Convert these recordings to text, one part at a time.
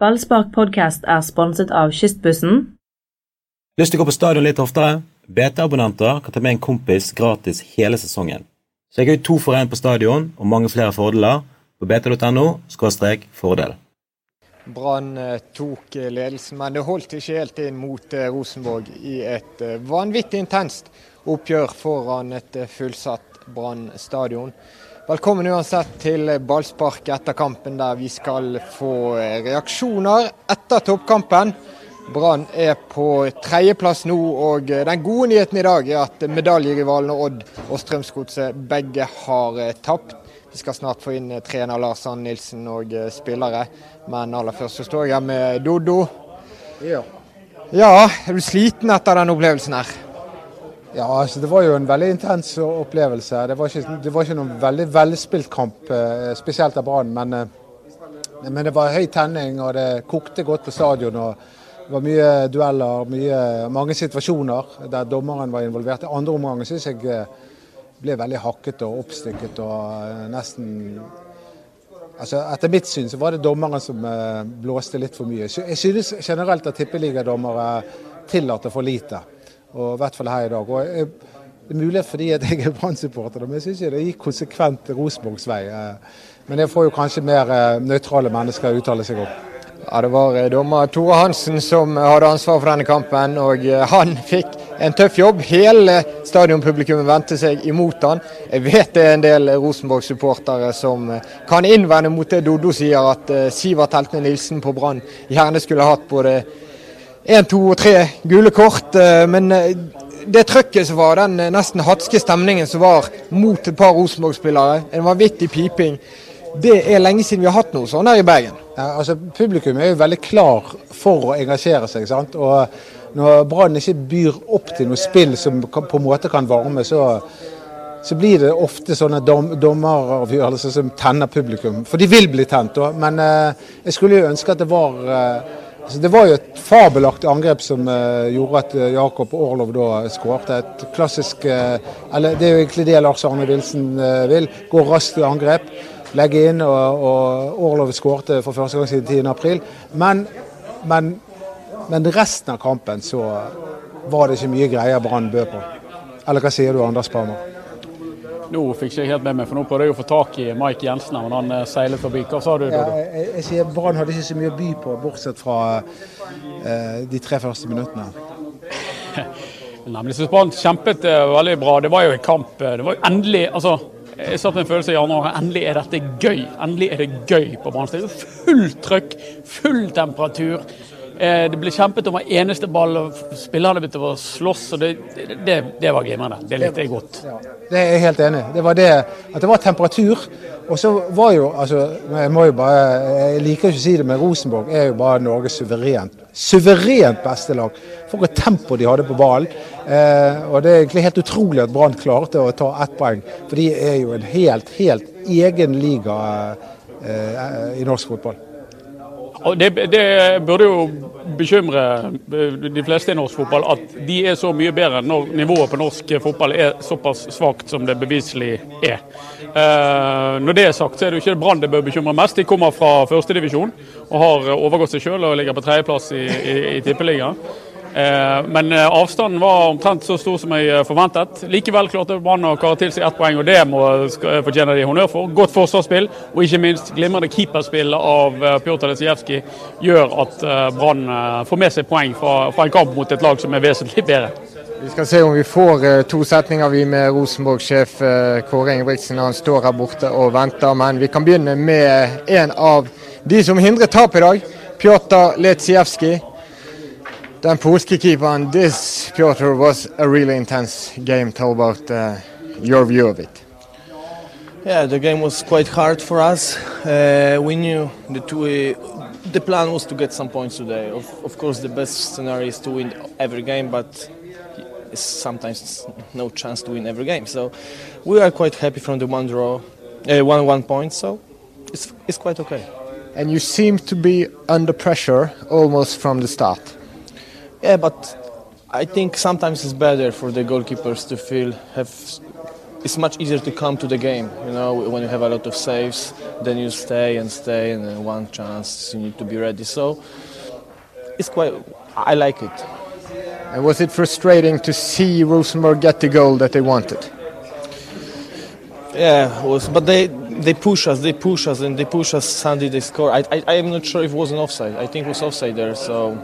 Ballspark podcast er sponset av Kystbussen. Lyst til å gå på stadion litt oftere? BT-abonnenter kan ta med en kompis gratis hele sesongen. Sjekk ut to for én på stadion og mange flere fordeler på bt.no fordel. Brann eh, tok eh, ledelsen, men det holdt ikke helt inn mot eh, Rosenborg i et vanvittig intenst oppgjør foran et fullsatt Brann stadion. Velkommen uansett til ballspark etter kampen, der vi skal få reaksjoner etter toppkampen. Brann er på tredjeplass nå, og den gode nyheten i dag er at medaljerivalene Odd og Strømsgodset begge har tapt. Vi skal snart få inn trener Lars Ann Nilsen og spillere, men aller først så står jeg med Doddo. Ja. ja, er du sliten etter den opplevelsen her? Ja, altså det var jo en veldig intens opplevelse. Det var ikke, det var ikke noen veldig velspilt kamp, eh, spesielt av Brann. Men, eh, men, det var høy tenning, og det kokte godt på stadion. og Det var mye dueller, mye, mange situasjoner der dommeren var involvert. I andre omgang syns jeg eh, ble veldig hakket og oppstykket og nesten Altså, etter mitt syn så var det dommeren som blåste litt for mye. Jeg synes generelt at tippeligadommere tillater for lite og i hvert fall her i dag. Og jeg, det er mulig fordi at jeg er Brann-supporter, men jeg syns det gikk konsekvent Rosenborgs vei. Eh, men det får jo kanskje mer eh, nøytrale mennesker uttale seg om. Ja, Det var eh, dommer Tore Hansen som hadde ansvar for denne kampen, og han fikk en tøff jobb. Hele stadionpublikummet vendte seg imot han. Jeg vet det er en del Rosenborg-supportere som kan innvende mot det Doddo sier, at Sivert Heltene Nilsen på Brann gjerne skulle hatt både én, to og tre gule kort. Eh, men eh, det trøkket som var, den eh, nesten hatske stemningen som var mot et par Rosenborg-spillere, en vanvittig piping. Det er lenge siden vi har hatt noe sånn her i Bergen. Ja, altså Publikum er jo veldig klar for å engasjere seg. sant? Og Når Brann ikke byr opp til noe spill som på en måte kan varme, så, så blir det ofte sånne dom, dommeravgjørelser som tenner publikum. For de vil bli tent. Men eh, jeg skulle jo ønske at det var eh, Altså, det var jo et fabelaktig angrep som uh, gjorde at uh, Jakob Orlov da skårte. Et klassisk eller Det er jo egentlig det Lars Arne Wilsen vil. Gå raskt i angrep, legge inn, og, og Orlov skårte for første gang siden 10.4. Men, men, men resten av kampen så var det ikke mye greier Brann bød på. Eller hva sier du, Anders Parmer? Nå fikk jeg ikke helt med meg, for nå prøvde jeg å få tak i Mike Jensen, men han seilet seiler forbi. Hva sa du? Ja, jeg, jeg sier Brann hadde ikke så mye å by på, bortsett fra eh, de tre første minuttene. Nemlig. Så Brann kjempet uh, veldig bra. Det var jo en kamp. Det var jo endelig altså, Jeg satt med en følelse i januar. Endelig er dette gøy. Endelig er det gøy på Brann. Fullt trøkk, full temperatur. Eh, det ble kjempet om hver eneste ball, og spillerne begynte å slåss. og Det, det, det var glimrende. Det likte jeg godt. Ja, det er jeg helt enig i. Det var det at det var temperatur. Og så var jo altså, Jeg må jo bare, jeg liker ikke å si det, men Rosenborg er jo bare Norges suverent suverent beste lag. For et tempo de hadde på ballen. Eh, og Det er egentlig helt utrolig at Brann klarte å ta ett poeng. For de er jo en helt, helt egen liga eh, i norsk fotball. Det, det, burde jo bekymre de fleste i norsk fotball at de er så mye bedre når nivået på norsk fotball er såpass svakt som det beviselig er. Eh, når det er sagt, så er det jo ikke Brann det bør bekymre mest. De kommer fra førstedivisjon og har overgått seg selv og ligger på tredjeplass i, i, i Tippeligaen. Eh, men eh, avstanden var omtrent så stor som jeg eh, forventet. Likevel klarte Brann å kare til seg ett poeng, og det må fortjene de honnør for. Godt forsvarsspill, og ikke minst glimrende keeperspill av Pjotr Lesijevskij gjør at Brann får med seg poeng fra, fra, en kamp mot et lag som er vesentlig bedre. Vi skal se om vi får to setninger vi med Rosenborg-sjef Kåre Ingebrigtsen. Han står her borte og venter, men vi kan begynne med en av de som hindret tap i dag. Pjotr Letsijevskij. Den polske keeperen, this Piotr was a really intense game. Tell about uh, your view of it. Yeah, the game was quite hard for us. Uh, we knew that we, the plan was to get some points today. Of, of course, the best scenario is to win every game, but sometimes no chance to win every game. So we are quite happy from the one draw, uh, one one point. So it's it's quite okay. And you seem to be under pressure almost from the start. Yeah, but I think sometimes it's better for the goalkeepers to feel have it's much easier to come to the game. You know, when you have a lot of saves, then you stay and stay, and then one chance you need to be ready. So it's quite. I like it. And was it frustrating to see Rosenborg get the goal that they wanted? Yeah, it was, but they they push us, they push us, and they push us. Sunday they score. I I am not sure if it was an offside. I think it was offside there. So,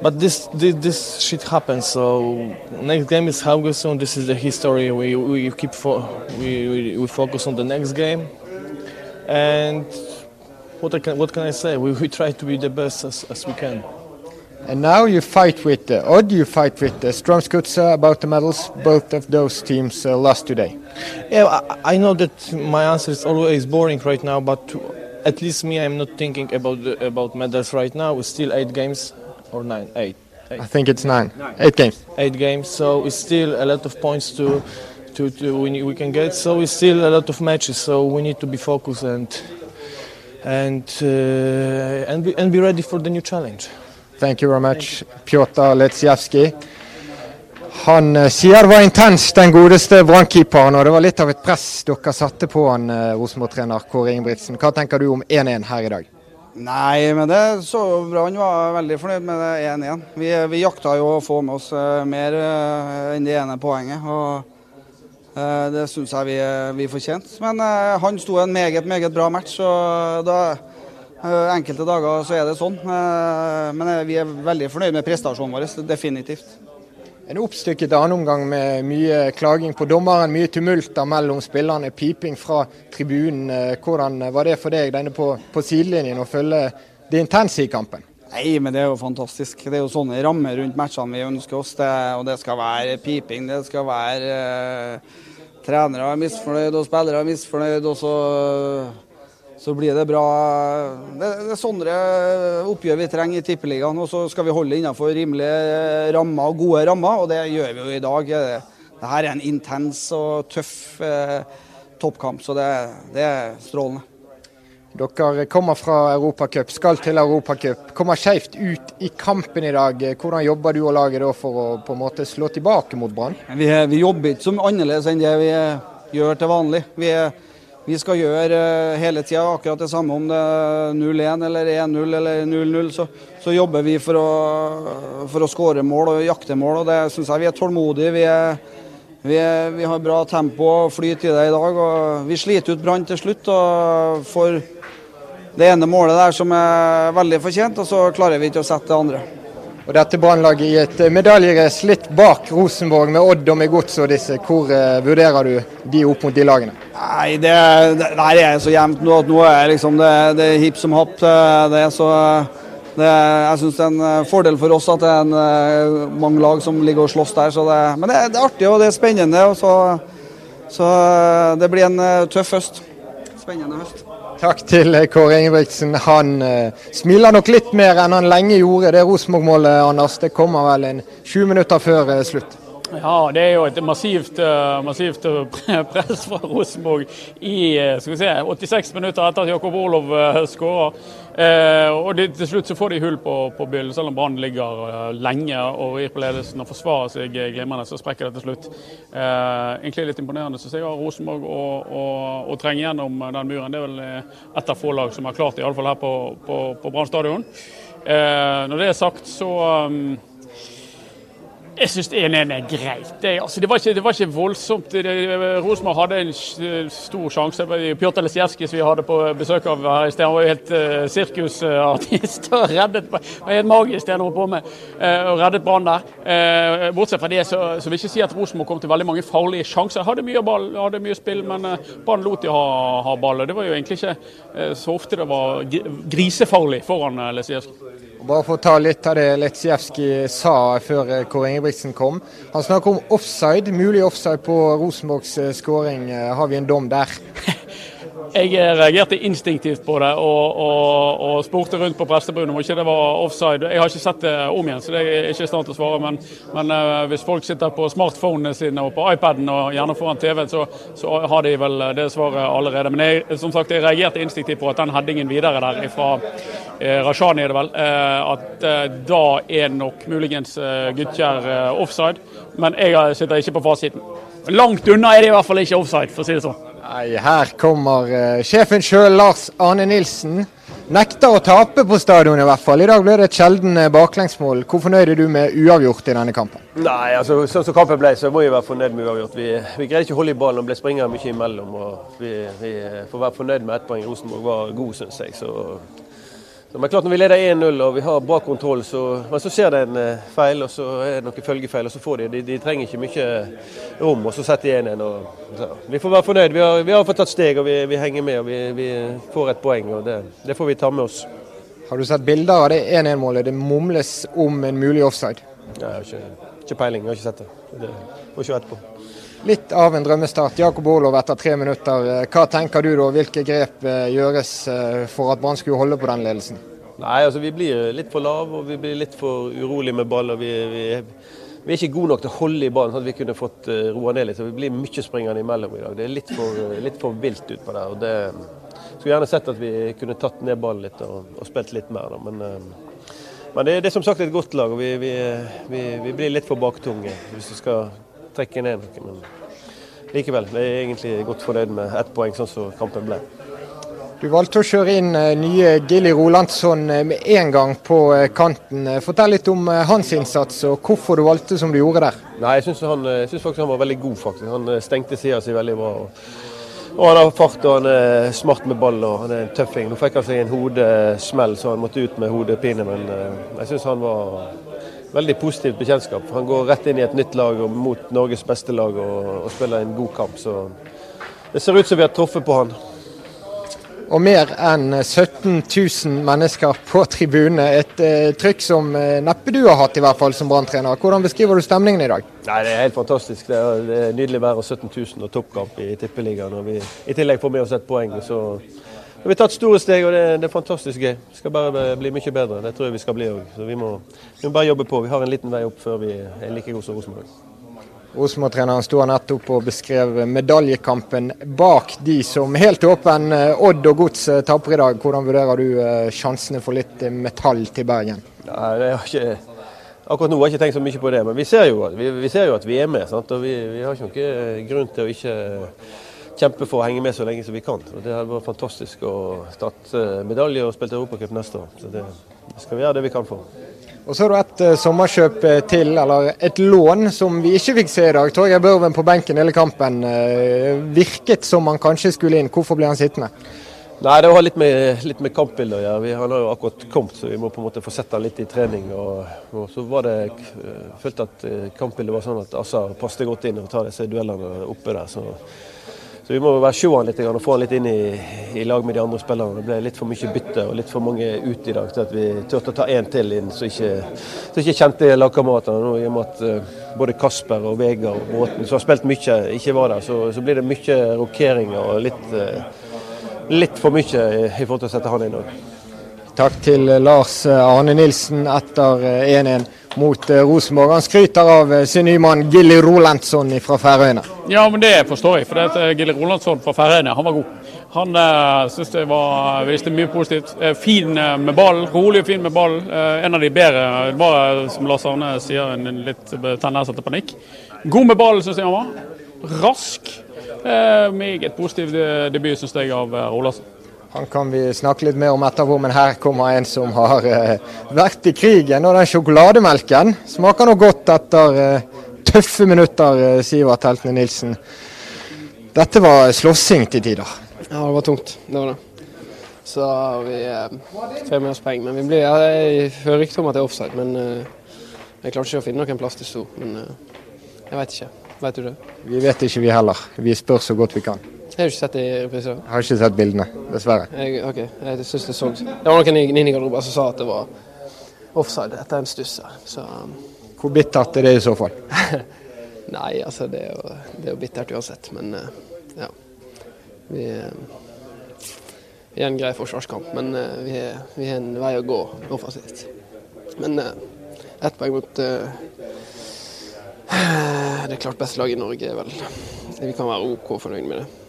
but this this, this shit happens. So next game is Haugesund. This is the history. We we keep fo- we, we we focus on the next game, and what I can what can I say? We we try to be the best as, as we can. And now you fight with uh, Odd, you fight with uh, Strømsgodset about the medals. Both of those teams uh, lost today. Yeah, I, I know that my answer is always boring right now, but at least me, I'm not thinking about the, about medals right now. It's still eight games or nine, eight. I think it's nine, eight games. eight games. So it's still a lot of points to to, to we, we can get. So it's still a lot of matches. So we need to be focused and and uh, and be, and be ready for the new challenge. Thank you very much, Pjotr Letsjevskij. Han eh, sier det var intenst, den godeste brannkeeperen, og det var litt av et press dere satte på han, eh, Rosenborg-trener Kåre Ingebrigtsen. Hva tenker du om 1-1 her i dag? Nei, men det så bra. Han var veldig fornøyd med det 1-1. Vi, vi jakta jo å få med oss eh, mer eh, enn det ene poenget. og eh, Det syns jeg vi, vi fortjente. Men han sto en meget, meget bra match. og da Enkelte dager så er det sånn. Men vi er veldig fornøyd med prestasjonen vår. Definitivt. En oppstykket annenomgang med mye klaging på dommeren, mye tumulter mellom spillerne, piping fra tribunen. Eh, Hvordan var det for deg denne på, på sidelinjen å følge det intense i kampen? Nei, men det er jo fantastisk. Det er jo sånne rammer rundt matchene vi ønsker oss. Det, og det skal være piping, det skal være uh, trenere er misfornøyd og spillere er misfornøyd. Og så, så blir det bra. Det, det er sånne oppgjør vi trenger i Tippeligaen. Og så skal vi holde innenfor rimelige rammer og gode rammer, og det gjør vi jo i dag. Dette er en intens og tøff eh, toppkamp, så det, det er strålende. Dere kommer fra Europacup, skal til Europacup. Kommer skeivt ut i kampen i dag. Hvordan jobber du og laget da for å på en måte slå tilbake mot Brann? Vi, vi jobber ikke som annerledes enn det vi gjør til vanlig. Vi, vi skal gjøre eh, hele tida akkurat det samme om det er 0-1 eller 1-0 eller 0-0. Så, så jobber vi for å, for å skåre mål og jakte mål, og det syns jeg vi er tålmodige. Vi, er, vi, er, vi har bra tempo og flyt i det i dag. og Vi sliter ut Brann til slutt. og får det ene målet der som er veldig fortjent, og så klarer vi ikke å sette det andre. Og dette Brannlaget i et medaljeres medaljerace litt bak Rosenborg med Odd og med Gods og disse. Hvor eh, vurderer du de opp mot de lagene? Nei, det, det der er så jevnt nå at nå er liksom det, det er hipp som happ. Det er så det, jeg syns det er en eh, fordel for oss at det er en, eh, mange lag som ligger og slåss der. Det, men det, det er artig og det er spennende. Så, så det blir en eh, tøff høst. Spennende høst. Takk til eh, Kåre Ingebrigtsen. Han eh, smiler nok litt mer enn han lenge gjorde. Det Rosenborg-målet, Anders, det kommer vel en 20 minutter før eh, slutt. Ja, det er jo et massivt, eh, massivt eh, press fra Rosenborg i eh, skal vi se, 86 minutter etter at Jakob Orlov skårer. Og til slutt så får de hull på, på byllen, selv om Brann ligger lenge og rir på ledelsen og forsvarer seg glimrende, så sprekker det til slutt. Egentlig litt imponerende syns jeg av Rosenborg å, å, å trenge gjennom den muren. Det er vel ett av få lag som har klart det, iallfall her på, på, på Brann stadion. Når det er sagt, så jeg syns 1-1 er greit. Det, altså, det, var ikke, det, var ikke, voldsomt. Rosenborg hadde en stor sjanse. Pjotr Lesijevskij som vi hadde på besøk av her i sted, han var jo helt uh, sirkusartist og reddet Det var helt magisk det han holdt på med, uh, og reddet Brann der. Uh, bortsett fra det så, så vil jeg ikke si at Rosenborg kom til veldig mange farlige sjanser. Hadde mye ball, hadde mye spill, men uh, Brann lot de ha, ha ball. Det var jo egentlig ikke så ofte det var grisefarlig foran uh, Lesijevskij. Bare for å ta litt av det Letsjevskij sa før Kåre Ingebrigtsen kom. Han snakker om offside, mulig offside på Rosenborgs skåring. Har vi en dom der? Jeg reagerte instinktivt på det og, og, og spurte rundt på prestebunnen om ikke det var offside. Jeg har ikke sett det om igjen, så det er ikke i stand til å svare. Men, men uh, hvis folk sitter på smartphonene sine og på iPaden og gjerne foran TV-en, så, så, har de vel det svaret allerede. Men jeg, som sagt, jeg reagerte instinktivt på at den headingen videre der fra uh, Rashani, er det vel, at da er nok muligens Gudkjær offside. Men jeg sitter ikke på fasiten. Langt unna er det i hvert fall ikke offside, for å si det sånn. Nei, her kommer uh, sjefen sjøl, Lars Arne Nilsen. Nekter å tape på stadion i hvert fall. I dag ble det et sjelden baklengsmål. Hvor fornøyd er du med uavgjort i denne kampen? Nei, altså sånn som kampen ble, så må jeg være fornøyd med uavgjort. Vi, vi greide ikke å holde i ballen og ble springere mye imellom. og Vi, vi får være fornøyd med ett poeng. Rosenborg var god, syns jeg. så så, men klart Når vi leder 1-0 og vi har bra kontroll, så, men så skjer det en uh, feil og så er det noen følgefeil. og så får De de, de trenger ikke mye rom, og så setter de 1-1. Vi får være fornøyd. Vi har, vi har, fått tatt steg og vi, vi henger med. og vi, vi, får et poeng. og det, det, får vi ta med oss. Har du sett bilder av det 1-1-målet? Det mumles om en mulig offside. Nei, jeg har ikke, ikke peiling, jeg har ikke sett det. Det får ikke etterpå. Litt av en drømmestart. Jakob Orlov etter tre minutter. Hva tenker du da? Hvilke grep eh, gjøres eh, for at Brann skulle holde på den ledelsen? Nei, altså Vi blir litt for lave og vi blir litt for urolige med ball. og vi, vi, vi, er ikke gode nok til å holde i ballen, sånn at vi kunne fått roa ned litt. så Vi blir mye springende imellom i dag. Det er litt for, litt for vilt utpå der. og det Skulle gjerne sett at vi kunne tatt ned ballen litt og, og spilt litt mer. Da. Men, men det, det, er som sagt et godt lag, og vi, vi blir litt for baktunge hvis vi skal trekke ned noe. Men likevel, jeg er egentlig godt fornøyd med ett poeng, sånn som kampen ble. Du valgte å kjøre inn eh, nye Gilly Rolandsson eh, med en gang på eh, kanten. Fortell litt om hans innsats og hvorfor du valgte som du gjorde der. Nei, Jeg syns faktisk han var veldig god. faktisk. Han stengte sida si veldig bra. Og Han har fart og han er smart med ball og han er en tøffing. Nå fikk han seg en hodesmell så han måtte ut med hodepine, men jeg syns han var veldig positivt bekjentskap. Han går rett inn i et nytt lag og mot Norges beste lag og, og spiller en god kamp. Så det ser ut som vi har truffet på han. Og mer enn 17 000 mennesker på tribunene. Et eh, trykk som eh, neppe du har hatt, i hvert fall som brann Hvordan beskriver du stemningen i dag? Nei, Det er helt fantastisk. Det er, det er nydelig å være 17 000 og toppkamp i Tippeligaen. Og vi i tillegg får med oss et poeng. så vi har tatt store steg, og det, det, er fantastisk gøy. Det skal bare bli mye bedre. Det tror jeg vi skal bli òg. Så vi må, vi må, bare jobbe på. Vi har en liten vei opp før vi er like gode som Rosenborg. Rosenborg-treneren sto nettopp og beskrev medaljekampen bak de som helt åpen eh, Odd og Gods eh, taper i dag. Hvordan vurderer du eh, sjansene for litt metall til Bergen? Nei, det har ikke... Akkurat nå har jeg ikke tenkt så mye på det, men vi ser jo, vi, vi ser jo at vi er med. Sant? og vi, vi har ikke noen grunn til å ikke kjempe for å henge med så lenge som vi kan. Og Det hadde vært fantastisk å tatt eh, medalje og spilt Europacup neste år. Så det, skal vi gjøre det vi kan for. Og Så har du et uh, sommerkjøp eh, til, eller et lån, som vi ikke fikk se i dag. Torgeir Børven på benken hele kampen. Uh, virket som han kanskje skulle inn. Hvorfor ble han sittende? Nei, Det har litt med, litt med kampbildet å gjøre. Vi, han har jo akkurat kommet, så vi må på en måte få sett han litt i trening. Og, og så var det, jeg følte at kampbildet var sånn at Assa passet godt inn og tar disse duellene oppe der. så så vi må være han litt og få han litt inn i, i, lag med de andre spillerne. Det ble litt for mye bytte og litt for mange ute i dag til at vi turte å ta én til inn som ikke, ikke kjente lagkameratene. I og med at uh, både Kasper og Vegard og Bråten, som har spilt mye, ikke var der, så, så blir det mye rokeringer og litt, uh, litt for mye i, i forhold til å sette han inn òg. Takk til Lars Arne Nilsen etter 1-1 mot eh, Rosenborg. Han skryter av eh, sin nye mann Gilly Rolandsson fra Færøyene. Ja, men det forstår jeg. For det eh, Gilly Rolandsson fra Færøyene, han var god. Han uh, syns det var, viste mye positivt. fin med ball, rolig og fin med ball. en av de bedre. Det var, som Lars Arne sier, en litt tendens til panikk. God med ball, syns jeg han var. Rask. meget positiv debut, syns jeg, av Rolandsson. Han kan vi snakke litt mer om etterpå, men her kommer en som har uh, vært i krigen. Og den sjokolademelken smaker nå godt etter uh, tøffe minutter, uh, Sivert Heltene Nilsen. Dette var slåssing til tider. Ja, det var tungt. Det var det. Så vi får med oss poeng. Men vi blir, jeg hører rykter om at det er offside, men jeg klarte ikke å finne noen plass til sto. Men jeg veit ikke. Vet du det? Vi vet ikke vi heller. Vi spør så godt vi kan. Jeg har ikke sett det i reprise. Har ikke sett bildene, dessverre. Jeg, ok, jeg synes Det så Det var noen i garderoben som sa at det var offside etter en stuss her, så um... Hvor bittert er det i så fall? Nei, altså det er, jo, det er jo bittert uansett, men uh, ja. Vi, uh, vi er en grei forsvarskamp, men uh, vi, er, vi har en vei å gå offensivt. Men ett poeng mot det klart beste laget i Norge er vel Vi kan være OK fornøyd med det.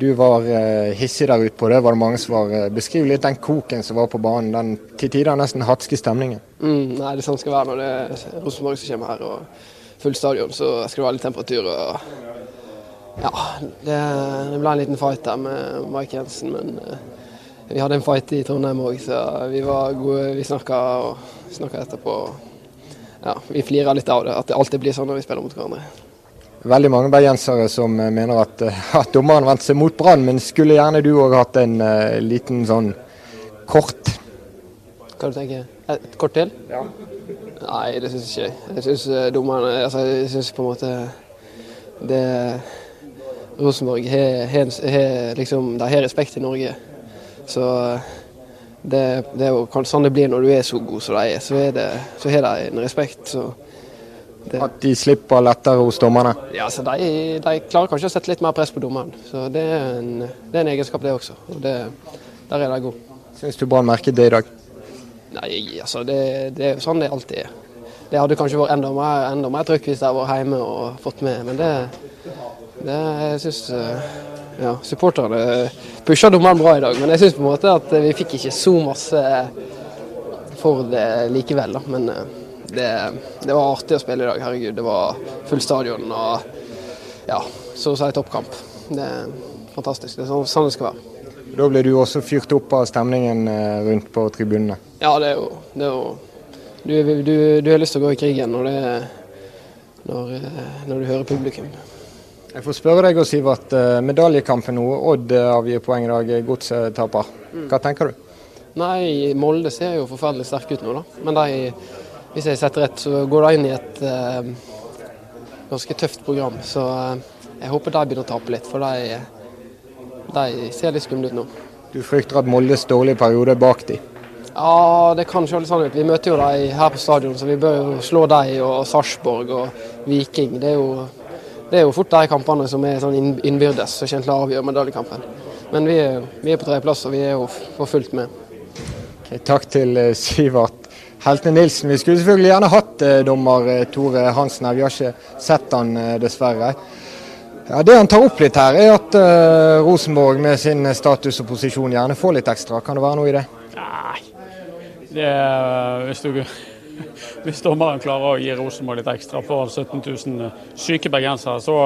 Du var eh, hissig der ute på det, var det mange som var. Eh, beskriv litt den koken som var på banen. Den til tider nesten hatske stemningen. Mm, nei, det er sånn det skal være når det er Rosenborg som kommer her og full stadion, så skal det være litt temperatur. og ja, det, det ble en liten fight der med Mike Jensen, men uh, vi hadde en fight i Trondheim òg, så vi var gode. Vi snakka etterpå. Ja, vi flirer litt av det, at det alltid blir sånn når vi spiller mot hverandre. Veldig mange bergensere som mener at, at dommeren vendte seg mot Brann, men skulle gjerne du òg hatt en uh, liten sånn kort Hva du tenker Et kort til? Ja. Nei, det syns ikke jeg. Jeg syns dommeren altså, Jeg syns på en måte det Rosenborg har liksom, de har respekt i Norge. Så det, det, er jo sånn det blir når du er så god som de. Så, er så har de en respekt. Så det. At de slipper lettere hos dommerne? Ja, så de, de, klarer kanskje å sette litt mer press på dommeren. Så det er en, det er en egenskap, det også. Og det, der er de gode. Syns du Brann merket det i dag? Nei, altså det, det er sånn det alltid er. Det hadde kanskje vært enda mer, enda mer trykk hvis de var hjemme og fått med, men det, det jeg syns eh, ja, supporterne pusha dommeren bra i dag, men jeg syns på en måte at vi fikk ikke så masse for det likevel. da, Men eh, det, det var artig å spille i dag. Herregud, det var full stadion og ja, så å si toppkamp. Det er fantastisk. Det er sånn, sånn det skal være. Da ble du også fyrt opp av stemningen eh, rundt på tribunene? Ja, det er jo, det er jo du, du, du, har lyst til å gå i krigen når, det, når, når du hører publikum. Jeg får spørre deg, Sivert. Eh, medaljekampen nå. Odd eh, avgir poeng i dag. Godset taper. Hva tenker du? Nei, Molde ser jo forferdelig sterke ut nå, da. Men de, hvis jeg setter rett, så går de inn i et uh, ganske tøft program. Så uh, jeg håper de begynner å tape litt, for de, de ser litt skumle ut nå. Du frykter at Moldes dårlige periode er bak de? Ja, det kan litt sånn ut. Vi møter jo dem her på stadion, så vi bør jo slå dem og Sarpsborg og Viking. Det er jo det er jo fort de kampene som er sånn innbyrdes som kommer til å avgjøre medaljekampen. Men vi er, vi er på tredjeplass, og vi er jo for fullt med. Okay, takk til uh, Heltne Nilsen. Vi skulle selvfølgelig gjerne hatt uh, dommer uh, Tore Hansen her, vi har ikke sett han dessverre. Ja, Det han tar opp litt her, er at Rosenborg med sin status og posisjon gjerne får litt ekstra. Kan det være noe i det? Nei, det er, hvis du hvis dommeren klarer å gi Rosenborg litt ekstra for 17 000 syke bergensere, så,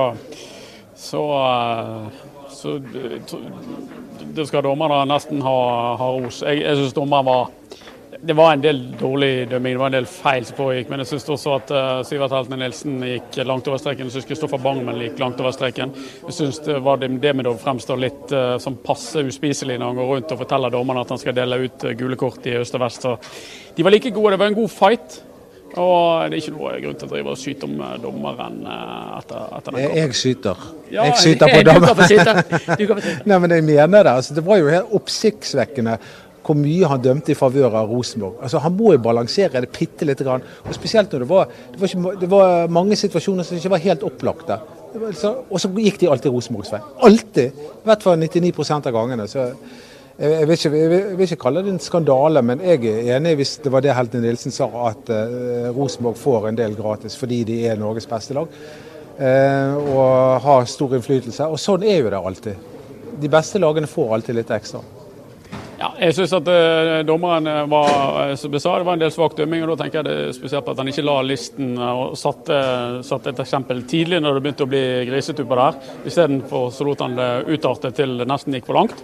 så, så det skal dommerne nesten ha, ha ros. Jeg, jeg syns dommeren var det var en del dårlig dømming, det var en del feil som pågikk. Men jeg syns også at uh, Sivert Heltene Nilsen gikk langt over streken. Jeg syns Kristoffer Bangmen gikk langt over streken. Jeg syns det var det, det med å fremstå litt uh, som passe uspiselig når han går rundt og forteller dommerne at han skal dele ut uh, gule kort i øst og vest. Så de var like gode. Det var en god fight. Og det er ikke noe grunn til å drive og skyte om dommeren etter, etter den kampen. Jeg skyter. Ja, jeg skyter på dommeren. Nei, men jeg mener det. Altså, det var jo helt oppsiktsvekkende hvor mye han dømte i favør av Rosenborg. Altså, Han må jo balansere det bitte lite grann. Og Spesielt når det var, det var, ikke, det var mange situasjoner som ikke var helt opplagte. Og så gikk de alltid Rosenborgs vei. Alltid! I hvert fall 99 av gangene. så jeg vil, ikke, jeg vil, ikke, kalle det en skandale, men jeg er enig hvis det var det Helten Nilsen sa, at uh, Rosenborg får en del gratis fordi de er Norges beste lag. Uh, og har stor innflytelse. Og sånn er jo det alltid. De beste lagene får alltid litt ekstra. Ja, jeg syns at uh, dommeren eh, var som jeg sa, det var en del svak dømming. og Da tenker jeg det spesielt på at han ikke la listen eh, og satte, satte et eksempel tidlig når det begynte å bli grisetupper der. Istedenfor så lot han det utarte til det nesten gikk for langt.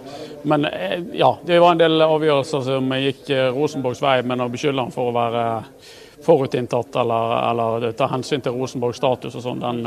Men ja, det var en del avgjørelser som gikk Rosenborgs vei, men å beskylde han for å være forutinntatt eller, eller ta hensyn til Rosenborgs status og sånn, den,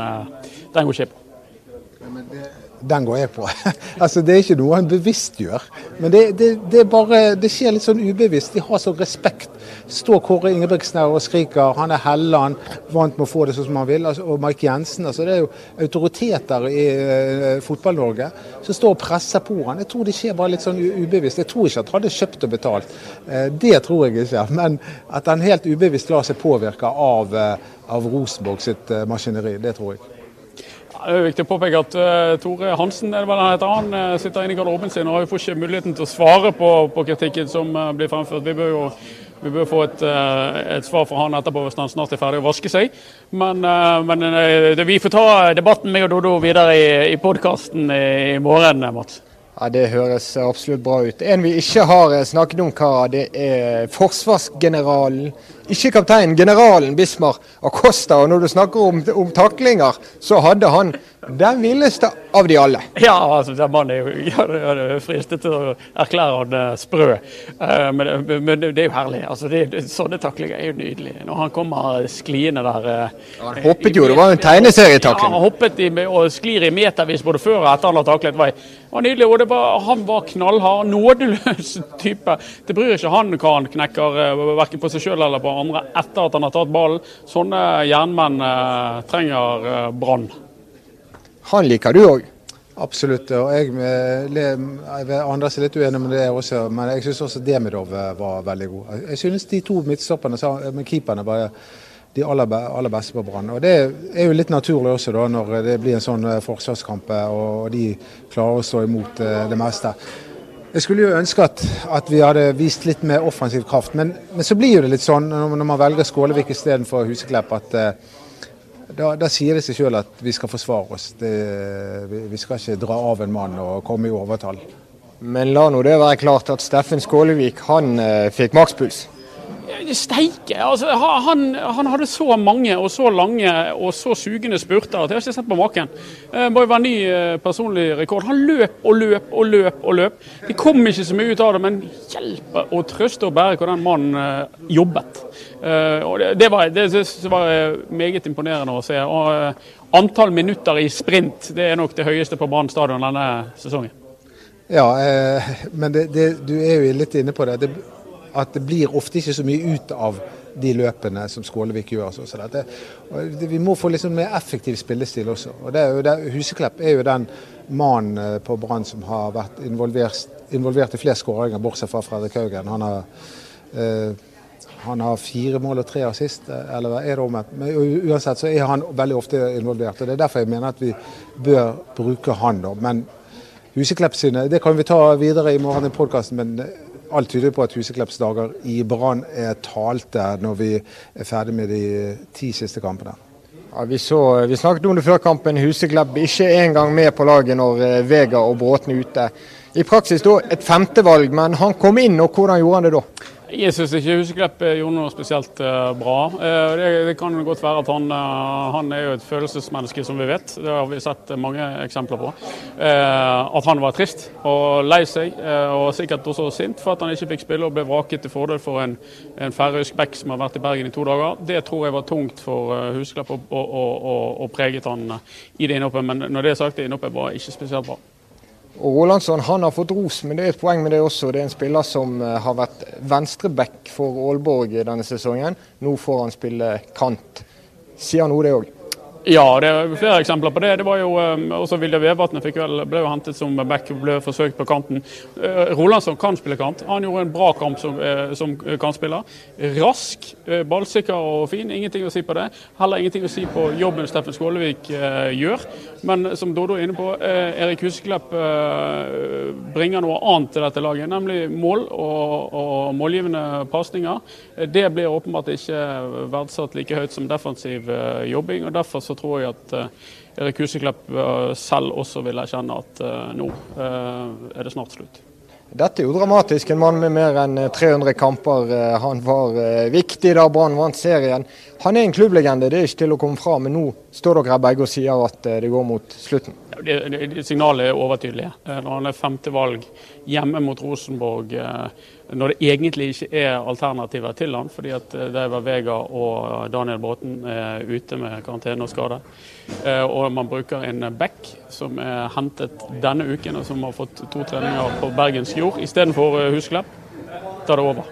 den går ikke på den går jeg på. altså Det er ikke noe han bevisst gjør. Men det, det, det, bare, det skjer litt sånn ubevisst. De har sånn respekt. Står Kåre Ingebrigtsen her og skriker. Han er Helland, vant med å få det sånn som han vil. Altså, og Mike Jensen. altså Det er jo autoriteter i uh, Fotball-Norge som står og presser på han. Jeg tror det skjer bare litt sånn ubevisst. Jeg tror ikke at han hadde kjøpt og betalt. Uh, det tror jeg ikke. Men at han helt ubevisst lar seg påvirke av, uh, av Rosenborg sitt maskineri, det tror jeg. Det er viktig å påpeke at uh, Tore Hansen er det vel han heter, han uh, sitter inne i garderoben sin og får ikke muligheten til å svare på, på kritikken som uh, blir fremført. Vi bør jo vi bør få et, et, svar fra han etterpå hvis han snart er ferdig å vaske seg. Men, men det, vi får ta debatten med Dodo videre i, i podkasten i, i morgen, Mats. Ja, Det høres absolutt bra ut. En vi ikke har snakket om, hva det er forsvarsgeneralen ikke kapteinen, generalen Bismar Acosta. Og når du snakker om, om taklinger, så hadde han den villeste av de alle. Ja, altså, den mannen er jo ja, fristet til å erklære han eh, sprø. Uh, men, men, det er jo herlig. Altså, det, sånne taklinger er jo nydelig. Når han kommer skliende der. Uh, han hoppet jo, det var jo en tegneserietakling. Ja, han hoppet i, og sklir i metervis både før og etter han har taklet. Det var nydelig. og var, Han var knallhard, nådeløs type. Det bryr ikke han hva han knekker, verken på seg sjøl eller på andre etter at han har tatt ballen. Sånne jernmenn trenger Brann. Han liker du òg? Absolutt. og Jeg, jeg Anders er litt uenig med det også, men jeg syns også Demidov var veldig god. Jeg synes de to midtstopperne med keeperne var de aller, aller beste på Brann. Og Det er jo litt naturlig også da, når det blir en sånn eh, forsvarskamp eh, og de klarer å stå imot eh, det meste. Jeg skulle jo ønske at, at, vi hadde vist litt mer offensiv kraft, men, men så blir jo det litt sånn når man velger Skålevik istedenfor Huseklepp, at da, da, sier det seg sjøl at vi skal forsvare oss. Det, vi, vi, skal ikke dra av en mann og komme i overtall. Men la nå det være klart at Steffen Skålevik han uh, fikk makspuls. Steike! Altså, han, han, hadde så mange og så lange og så sugende spurter at jeg har ikke sett på maken. Det må jo være ny eh, personlig rekord. Han løp og løp og løp og løp. Det kom ikke så mye ut av det, men hjelpe og trøste og bære hvor den mannen eh, jobbet. Eh, og det, det, var, det, var, meget imponerende å se. Og antall minutter i sprint det er nok det høyeste på Brann stadion denne sesongen. Ja, eh, men det, du er jo litt inne på det. det at det blir ofte ikke så mye ut av de løpene som Skålevik gjør. Så, så det, vi må få liksom mer effektiv spillestil også. Og er det, Huseklepp er jo den mannen eh, på Brann som har vært involvert, involvert i flest skåringer, bortsett fra Fredrik Haugen. Han har, eh, han har fire mål og tre assist, eh, eller er det omvendt? Men uansett så er han veldig ofte involvert. og Det er derfor jeg mener at vi bør bruke han. da. Men Huseklepp sine, det kan vi ta videre i morgen i podkasten, Alt tyder på at Huseklepps dager i Brann er talte når vi er ferdig med de ti siste kampene. Ja, vi, så, vi, snakket om det før kampen. Huseklepp ikke engang med på laget når eh, Vega og Bråten er ute. I praksis da et femtevalg, men han kom inn, og hvordan gjorde han det da? Jeg syns ikke Huseklepp eh, gjorde noe spesielt uh, bra. Uh, det, det, kan godt være at han, uh, han, er jo et følelsesmenneske, som vi vet. Det har vi sett mange eksempler på. at han var trist og lei seg, og sikkert også sint for at han ikke fikk spille og ble vraket til fordel for en, en færøysk back som har vært i Bergen i to dager. Det tror jeg var tungt for Huseklepp og, og, og, og preget han i det innhoppet. Men når det er sagt, det innhoppet var ikke spesielt bra. Og Rolandsson han har fått ros, men det er et poeng med det også. Det er en spiller som eh, har vært venstreback for Aalborg denne sesongen. Nå får han spille kant. Sier han noe, det òg? Ja, det er flere eksempler på det. Det var jo um, også Vilja Vevatnet ble jo hentet som back ble forsøkt på kanten. Uh, Rolandsson kan spille kant. Han gjorde en bra kamp som, uh, som kantspiller. Rask, ballsikker og fin. Ingenting å si på det. Heller ingenting å si på jobben Steffen Skålevik gjør. Men som Dodo er inne på, Erik Huseklepp bringer noe annet til dette laget, nemlig mål og, og målgivende pasninger. Det blir åpenbart ikke verdsatt like høyt som defensiv jobbing. og derfor så tror jeg at eh, Erik Huseklepp eh, selv også vil erkjenne at eh, nå er det snart slutt. Dette er jo dramatisk. En mann med mer enn 300 kamper. Han var viktig da Brann vant serien. Han er en klubblegende, det er ikke til å komme fra. Men nå står dere her begge og sier at det går mot slutten. Det, det, signalet er overtydelige. Når han er femte valg hjemme mot Rosenborg når det egentlig ikke er alternativer til han, fordi at eh, Deiva Vega og Daniel Bråten er ute med karantene og skade. Eh, og man bruker en back som er hentet denne uken, og som har fått to treninger på Bergens jord istedenfor eh, Husklepp. Da er det over.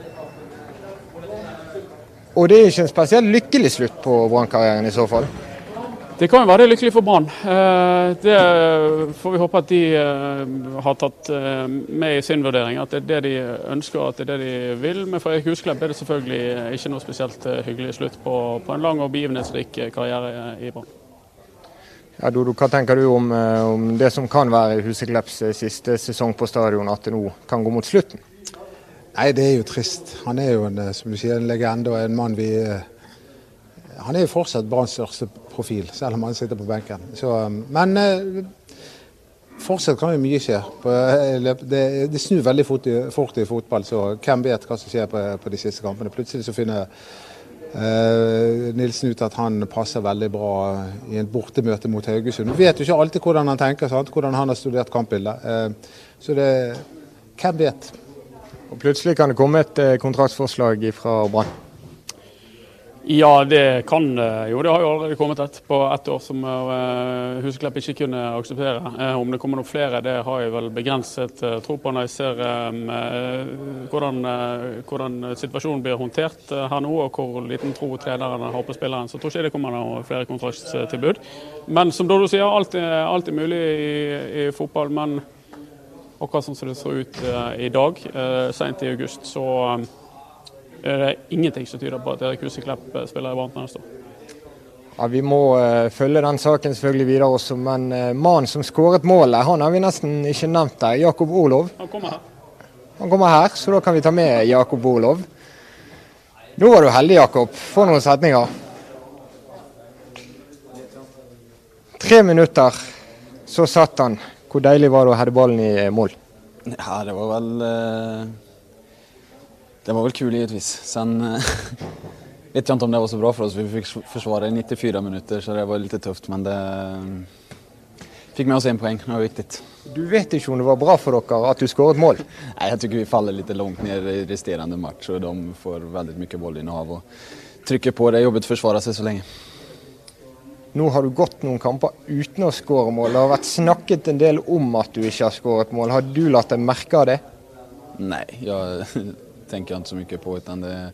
Og det er ikke en spesielt lykkelig slutt på Brann-karrieren i så fall? Det kan jo være det lykkelig for Brann. Eh, det får vi håpe at de eh, har tatt eh, med i sin vurdering. At det er det de ønsker at det er det de vil. Men for Erik Husklepp er det selvfølgelig ikke noe spesielt hyggelig slutt på, på en lang og begivenhetsrik karriere i Brann. Ja, Dodo, hva tenker du om, om det som kan være Huseklepps siste sesong på stadion, at det nå kan gå mot slutten? Nei, det er jo trist. Han er jo en, som du sier, en legende og en mann vi han er jo fortsatt Branns største profil, selv om han sitter på benken. Så, um, men uh, fortsatt kan jo mye skje. Uh, det, det snur veldig fort i, fort i, fotball, så hvem vet hva som skjer på, på de siste kampene. Plutselig så finner eh, Nilsen ut at han passer veldig bra i en bortemøte mot Haugesund. Du vet jo ikke alltid hvordan han tenker, sant? hvordan han har studert kampbildet. Eh, så det Hvem vet? Og Plutselig kan det komme et kontraktforslag kontraktsforslag fra Brann? Ja, det kan jo. Det har jo allerede kommet et på ett år som uh, Huseklepp ikke kunne akseptere. Uh, om det kommer noen flere, det har jeg vel begrenset tro på når jeg ser hvordan, hvordan, situasjonen blir håndtert her nå, og hvor liten tro trenerne har på spilleren. Så jeg tror ikke det kommer noen flere kontraktstilbud. Men som Dodo sier, alt er, alt er mulig i, i, fotball. Men akkurat sånn som det ser ut i dag, seint i august, så det er ingenting som tyder på at Erik Huseklepp eh, spiller i Brann neste år. Ja, Vi må uh, følge den saken selvfølgelig videre også, men uh, mannen som skåret målet, han har vi nesten ikke nevnt der. Jakob Olov. Han kommer her. Han kommer her, så da kan vi ta med Jakob Olov. Nå var du heldig, Jakob. Få noen setninger. Tre minutter, så satt han. Hvor deilig var det å ha ballen i mål? Ja, det var vel uh det var väl kul givetvis. Sen eh, vet jag inte om det var så bra för oss. Vi fick försvara i 94 minuter så det var lite tufft men det fikk med oss en poeng. Det var viktig. Du vet ikke om det var bra for dere at du skåret mål? Nei, jeg syns vi faller litt langt ned i resterende match og de får veldig mye bollinnehav og trykker på. Det er jobbet å forsvare seg så lenge. Nå har du gått noen kamper uten å skåre mål. Det har vært snakket en del om at du ikke har skåret mål. Har du latt deg merke av det? Nei, jeg tänker jag inte så mycket på utan det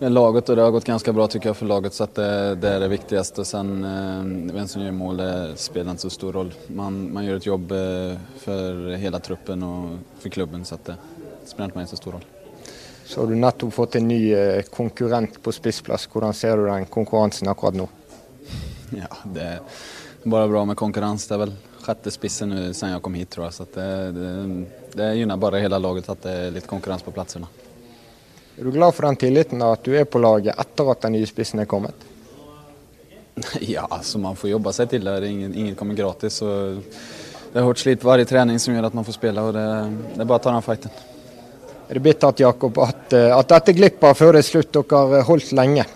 er laget och det har gått ganska bra tycker jag för laget så att det, det är det viktigaste. Sen eh, vem som gör mål det spelar inte så stor roll. Man, man gör ett jobb eh, för hela truppen och för klubben så att det spelar inte så stor roll. Så har du nettopp fått en ny eh, konkurrent på spissplass. Hvordan ser du den konkurransen akkurat nå? Ja, det er bare bra med konkurrens. Det er vel sjette spissen nå, sen jeg kom hit tror jeg. Så det, det, det gynner bare hele laget at det er litt konkurrens på plassene. Er du glad for den tilliten at du er på laget etter at den nye spissen er kommet? Ja, altså man får jobbe seg til det. Ingen, ingen kommer gratis. Og det er hardt slit hver trening som gjør at man får spille. og Det, det er bare å ta den fighten. Er det bittert Jakob, at, eh, at dette glipper før det er slutt? Dere har holdt lenge.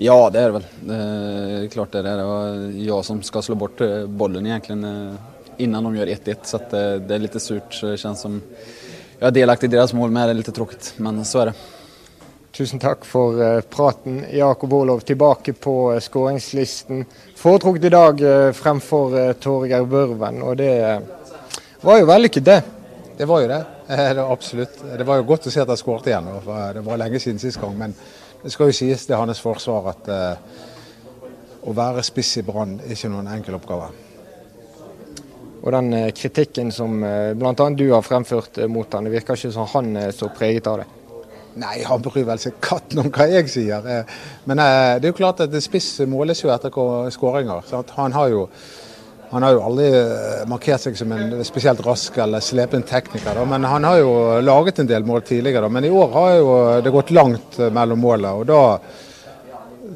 Ja, det er det vel. Det er klart det er det. Var jeg som skal slå bort eh, bollen egentlig eh, innan de gjør 1-1. Så det er litt surt. Det kjennes som jag är delaktig i deras mål, men det är lite tråkigt. Men så är det. Tusen takk for uh, praten. Jakob Olov tilbake på uh, skåringslisten. Foretrukket i dag uh, fremfor Torgeir Børven, og det var jo vellykket, det. Det var jo det. det absolutt. Det var jo godt å se at han skåret igjen. Det var lenge siden sist gang. Men det skal jo sies til hans forsvar at å være spiss i Brann er ikke noen enkel oppgave og den eh, kritikken som eh, bl.a. du har fremført eh, mot han, det virker ikke som han er så preget av det? Nei, han bryr vel seg katten om hva jeg sier. Men det er jo klart at spiss måles jo etter skåringer. Han har jo han har jo aldri markert seg som en spesielt rask eller slepen tekniker, men han har jo laget en del mål tidligere. Men i år har jo det gått langt mellom målene, og da,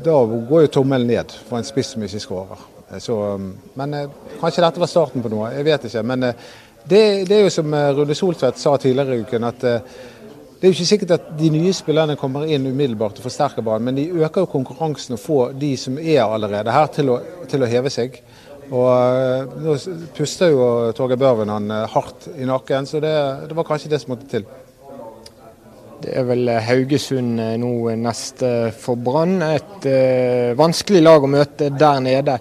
da går jo tommelen ned for en spiss som ikke skårer. Så, um, men eh, kanskje dette var starten på noe, jeg vet ikke. Men eh, det, det er jo som eh, Rune Soltvedt sa tidligere i uken, at det er jo ikke sikkert at de nye spillerne kommer inn umiddelbart og forsterker banen, men de øker jo konkurransen og får de som er allerede her, til å, til å heve seg. Og Nå puster jo Torgeir Børven han hardt i nakken, så det, det var kanskje det som måtte til. Det er vel Haugesund nå neste for Brann. Et uh, vanskelig lag å møte der nede.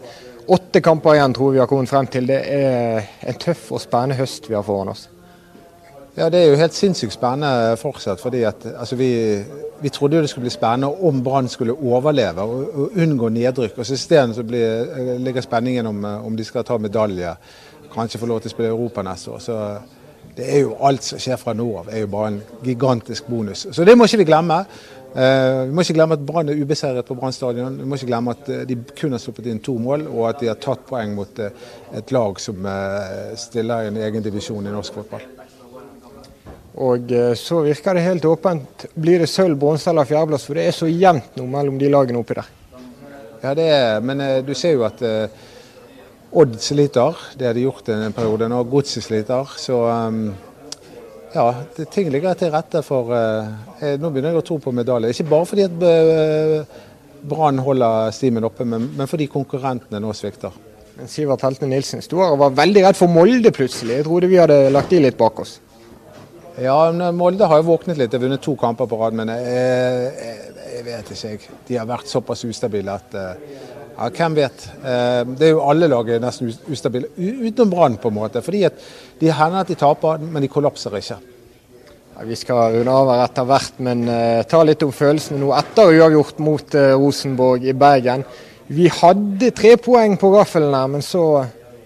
Åtte kamper igjen tror vi har kommet frem til. Det er en tøff og spennende høst vi har foran oss. Ja, Det er jo helt sinnssykt spennende fortsatt. fordi at altså, vi, vi, trodde jo det skulle bli spennende om Brann skulle overleve og, og, unngå nedrykk. og så Isteden ligger spenningen om, om, de skal ta medalje, kanskje få lov til å spille Europa neste år. Så det er jo Alt som skjer fra nå av er jo bare en gigantisk bonus. Så det må ikke vi glemme. Uh, vi må ikke glemme at Brann er ubeseiret på Brann stadion. Vi må ikke glemme at uh, de kun har sluppet inn to mål, og at de har tatt poeng mot uh, et lag som stiller i en egen divisjon i norsk fotball. Og så virker det helt åpent. Blir det sølv, bronse eller fjerdeplass? For det er så jevnt nå mellom de lagene oppi der. Ja, det er, men du ser jo at Odd sliter. Det har de gjort en periode nå. Godset sliter. Så um, ja, det, ting ligger til rette for eh, Nå begynner jeg å tro på medalje. Ikke bare fordi at eh, Brann holder stimen oppe, men, men fordi konkurrentene nå svikter. Sivert Heltene Nilsen sto her og var veldig redd for Molde plutselig. Jeg trodde vi hadde lagt de litt bak oss. Ja, men Molde har jo våknet litt. De har vunnet to kamper på rad. Men jeg, jeg, jeg vet ikke, jeg. De har vært såpass ustabile at eh, ja, hvem vet. Eh, det er jo alle lag er nesten ustabile, utenom Brann på en måte. Fordi at de hender at de taper, men de kollapser ikke. Ja, vi skal runde av her etter hvert, men uh, ta litt om følelsene nå etter uavgjort mot uh, Rosenborg i Bergen. Vi hadde tre poeng på gaffelen her, men så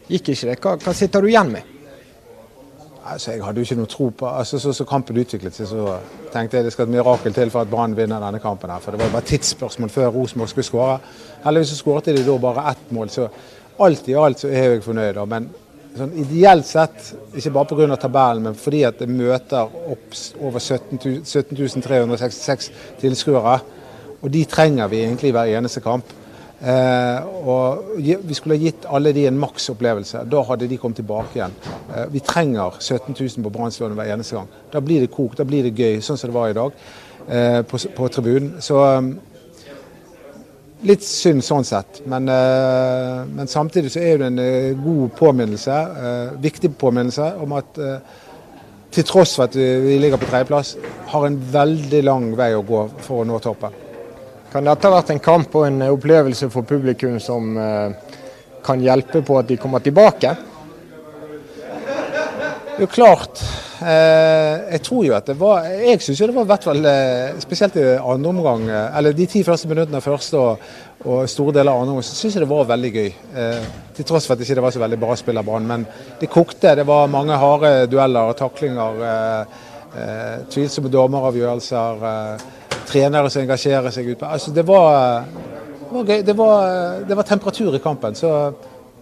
gikk ikke det. Hva, hva sitter du igjen med? Altså, Jeg hadde jo ikke noe tro på altså, Så, så kampen utviklet seg, så tenkte jeg det skal et mirakel til for at Brann vinner denne kampen. her, for Det var bare tidsspørsmål før Rosenborg skulle skåre. Heldigvis så skåret de da bare ett mål. Så alt i alt så er jeg fornøyd. Men sånn ideelt sett, ikke bare pga. tabellen, men fordi at det møter opp over 17, 17 366 tilskuere. Og de trenger vi egentlig i hver eneste kamp. Eh, og Vi skulle ha gitt alle de en maksopplevelse. Da hadde de kommet tilbake igjen. Eh, vi trenger 17 000 på Brannslånet hver eneste gang. Da blir det kok, da blir det gøy, sånn som det var i dag eh, på, på, tribunen. Så um, litt synd sånn sett. Men, eh, men, samtidig så er det en eh, god påminnelse, eh, viktig påminnelse om at til tross for at vi ligger på tredjeplass, har en veldig lang vei å gå for å nå toppen. Kan dette ha vært en kamp og en opplevelse for publikum som eh, kan hjelpe på at de kommer tilbake? Jo, klart. Eh, jeg tror jo at det var Jeg syns jo det var i hvert fall eh, spesielt i andre omgang, eller de ti første minuttene første og, og, store deler av andre omgang, så syns jeg det var veldig gøy. Til tross for at det ikke var så veldig bra spill av Brann. Men det kokte. Det var mange harde dueller og taklinger. Tvilsomme dommeravgjørelser trenere som engasjerer seg ut på. Altså, det var, det var. Det var, det var, temperatur i kampen. Så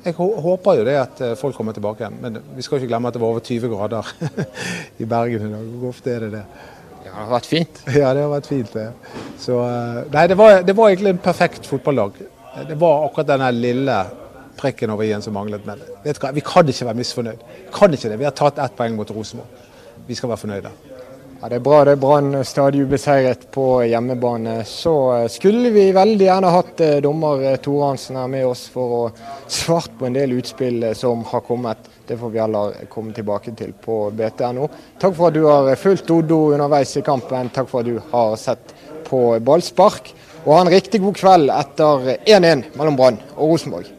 jeg håper jo det at eh, folk kommer tilbake igjen. Men vi skal ikke glemme at det var over 20 grader i Bergen i dag. Hvor ofte er det det? Ja, det har vært fint. Ja, det har vært fint. Det. Så, eh, nei, det var, det var egentlig en perfekt fotballag. Det var akkurat denne lille prikken over i-en som manglet. Men vet du hva, vi kan ikke være misfornøyd. Kan ikke det. Vi har tatt ett poeng mot Rosenborg. Vi skal være fornøyde. Ja, Det er bra det er Brann stadig ubeseiret på hjemmebane. Så eh, skulle vi veldig gjerne hatt eh, dommer eh, Tore Hansen her med oss for å svart på en del utspill som har kommet. Det får vi heller komme tilbake til på BTNO. Takk for at du har fulgt Oddo underveis i kampen. Takk for at du har sett på ballspark. Og ha en riktig god kveld etter 1-1 mellom Brann og Rosenborg.